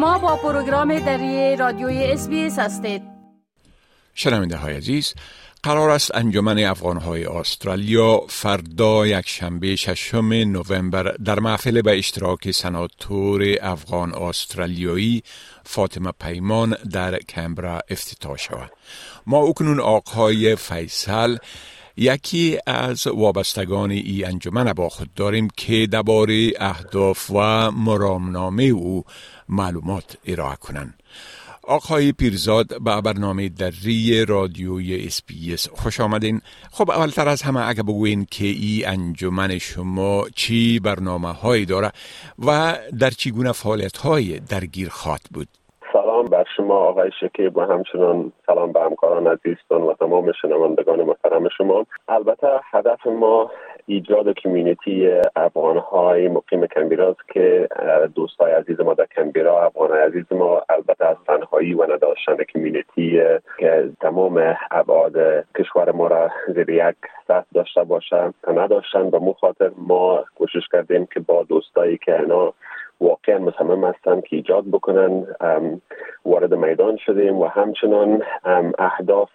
شما با پروگرام دری رادیوی SBS هستید. شنونده های عزیز قرار است انجمن افغانهای استرالیا فردا یک شنبه ششم نوامبر در محفل به اشتراک سناتور افغان استرالیایی فاطمه پیمان در کنبرا افتتاح شود. ما اکنون آقای فیصل یکی از وابستگان ای انجمن با خود داریم که درباره اهداف و مرامنامه او معلومات ارائه کنند. آقای پیرزاد به برنامه دری رادیوی اسپیس خوش آمدین. خب اولتر از همه اگه بگوین که ای انجمن شما چی برنامه هایی داره و در چگونه فعالیت های درگیر خواد بود؟ شما آقای شکیب و همچنان سلام به همکاران عزیزتون و تمام شنوندگان محترم شما. البته هدف ما ایجاد کمیونیتی افغان های مقیم کمبیرا است که دوستای عزیز ما در کمبیرا افغان عزیز ما البته از تنهایی و نداشتن کمیونیتی که تمام ابعاد کشور ما را زیر یک سطح داشته باشه نداشتن و مخاطر ما کوشش کردیم که با دوستایی که اینا واقعا مصمم هستند که ایجاد بکنن وارد میدان شدیم و همچنان اهداف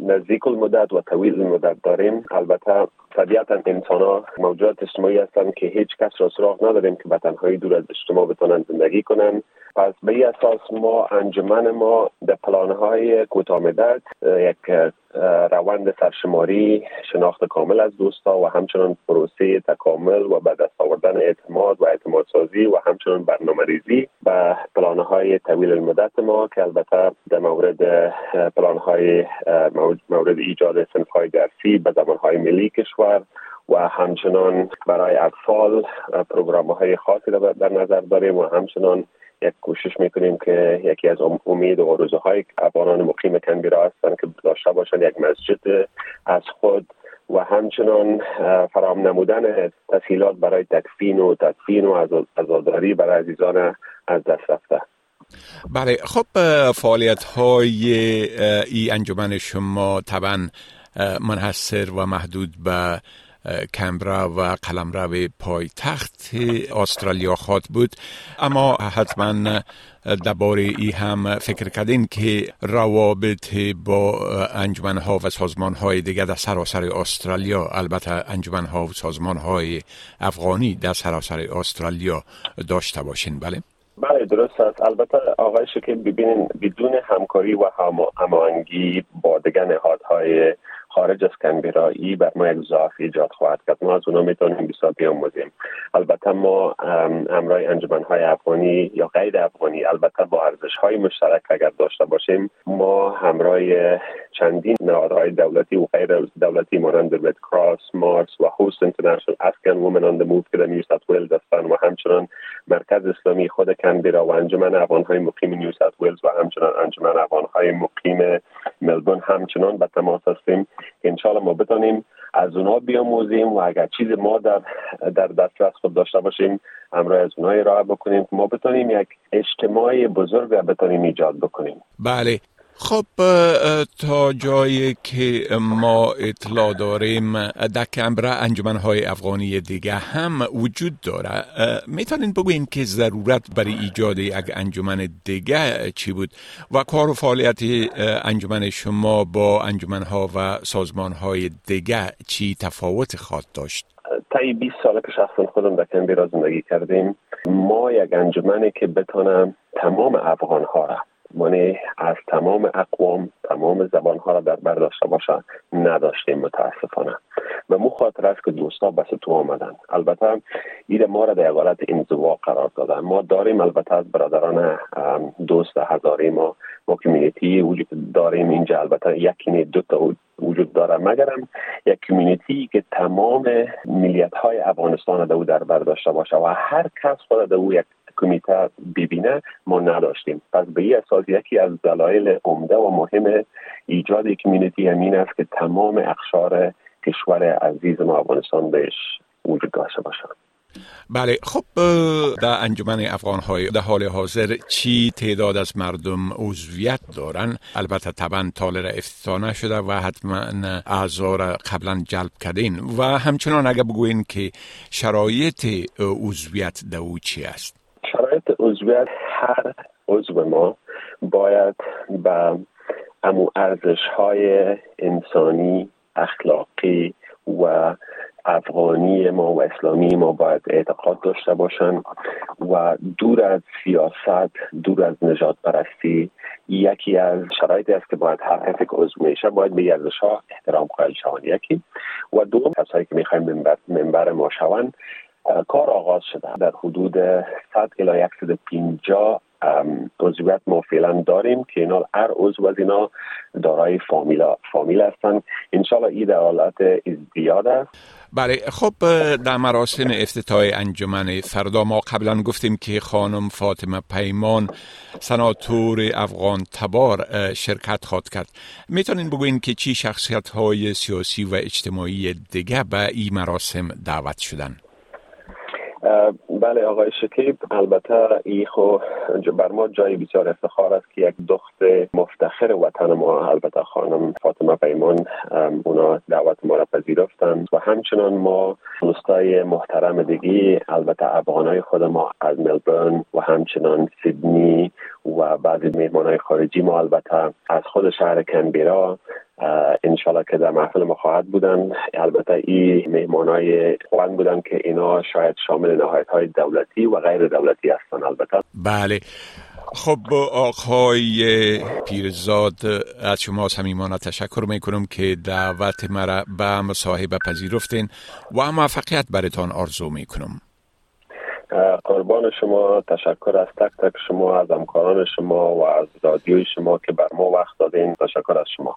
نزدیک المدت و طویل المدت داریم. البته طبیعتا انسان ها موجودات اجتماعی هستند که هیچ کس را سراغ نداریم که به تنهایی دور از اجتماع بتونن زندگی کنن. پس به اساس ما انجمن ما در پلان های کوتاه مدت یک روند سرشماری شناخت کامل از دوستا و همچنان پروسه تکامل و به دست آوردن اعتماد و اعتماد سازی و همچنان برنامه ریزی و پلان های طویل المدت ما که البته در مورد پلان های مورد ایجاد سنف های درسی به زمان های ملی کشور و همچنان برای اطفال پروگرام های خاصی در نظر داریم و همچنان یک کوشش می‌کنیم که یکی از امید و آرزوهای های افغانان مقیم کنبیرا هستند که داشته باشند یک مسجد از خود و همچنان فرام نمودن تسهیلات برای تکفین و تدفین و عزاداری برای عزیزان از دست رفته. بله خب فعالیت های ای انجمن شما طبعا منحصر و محدود به کمبرا و قلمرو پایتخت استرالیا خواد بود. اما حتما درباره ای هم فکر کردین که روابط با انجمن ها و سازمان های دیگه در سراسر استرالیا البته انجمن ها و سازمان های افغانی در سراسر استرالیا داشته باشین. بله. بله درست است. البته آقای که ببینین بدون همکاری و هماهنگی با دیگر نهادهای خارج از کنبرایی بر ما یک ضعف ایجاد خواهد کرد. ما از اونا می‌تونیم بسیار بیاموزیم. البته ما امرای انجمن های افغانی یا غیر افغانی البته با ارزش های مشترک اگر داشته باشیم ما همراه چندین نهادهای دولتی و غیر دولتی مانند Red Cross MARSS و Host International Afghan Women on the Move که در نیو ولز هستند و همچنان مرکز اسلامی خود کنبرا و انجمن افغان های مقیم نیو ولز و همچنان انجمن افغان های مقیم ملبورن همچنان به تماس هستیم. انشاءالله ما بتانیم از اونها بیاموزیم و اگر چیز ما در در دسترس خود داشته باشیم همراه از اونها ارائه بکنیم که ما بتانیم یک اجتماع بزرگ بتانیم ایجاد بکنیم. بله. خب تا جایی که ما اطلاع داریم در کمبرا های افغانی دیگه هم وجود داره. می‌تونین بگوین که ضرورت برای ایجاد یک انجمن دیگه چی بود و کار و فعالیت انجمن شما با ها و سازمان های دیگه چی تفاوت خواهد داشت؟ طی 20 ساله که شخصا خودم در کمبرا زندگی کردیم. ما یک انجمنی که بتانم تمام افغان ها را مانع از تمام اقوام تمام زبان ها را در بر داشته باشند نداشتیم متاسفانه. و مو خاطر است که دوستا بس تو آمدن البته این ما را در حالت انزوا قرار دادن. ما داریم البته از برادران دوست هزاری ما ما کمیونیتی وجود داریم. اینجا البته یکی دو تا وجود داره. مگرم یک کمیونیتی که تمام ملیت های افغانستان در در بر داشته باشه و هر کس خود در یک کمیته ببینه ما نداشتیم. پس به این اساس یکی از دلایل عمده و مهم ایجاد کمیونیتی همین است که تمام اخشار کشور عزیز ما افغانستان بهش وجود داشته باشند بله خب در انجمن افغان های در حال حاضر چی تعداد از مردم عضویت دارن؟ البته طبعا تالر افتتاح نشده و حتما اعضا را قبلا جلب کردین. و همچنان اگر بگوین که شرایط عضویت در او چی است؟ شرایط عضویت هر عضو ما باید به امو ارزش های انسانی اخلاقی و افغانی ما و اسلامی ما باید اعتقاد داشته باشند و دور از سیاست دور از نجات پرستی یکی از شرایطی است که باید هر کسی که عضو میشه باید به ارزش ها احترام قائل شوند. یکی و دوم کسایی که می‌خوایم منبر, منبر ما شوند کار آغاز شده. در حدود 100 الی 150 عضویت ما فعلا داریم که اینا هر عضو از اینا دارای فامیل فامیل هستند انشالله این در حالت ازدیاد است. بله خب در مراسم افتتاح انجمن فردا ما قبلا گفتیم که خانم فاطمه پیمان سناتور افغان تبار شرکت خواد کرد. می‌تونین بگوین که چی شخصیت های سیاسی و اجتماعی دیگه به این مراسم دعوت شدن؟ بله آقای شکیب البته ای خو بر ما جای بسیار افتخار است که یک دخت مفتخر وطن ما البته خانم فاطمه پیمان اونا دعوت ما را پذیرفتند و همچنان ما دوستای محترم دیگی البته افغانای خود ما از ملبورن و همچنان سیدنی و بعضی مهمان خارجی ما البته از خود شهر کنبیرا انشالله که در محفل ما خواهد بودن. البته این مهمان های خوان بودن که اینا شاید شامل نهایت های دولتی و غیر دولتی هستن البته. بله. خب آقای پیرزاد از شما صمیمانه تشکر می‌کنم که دعوت مرا به مصاحبه پذیرفتین و موفقیت برتان آرزو می‌کنم. قربان شما تشکر از تک تک شما از همکاران شما و از رادیوی شما که بر ما وقت دادین. تشکر از شما.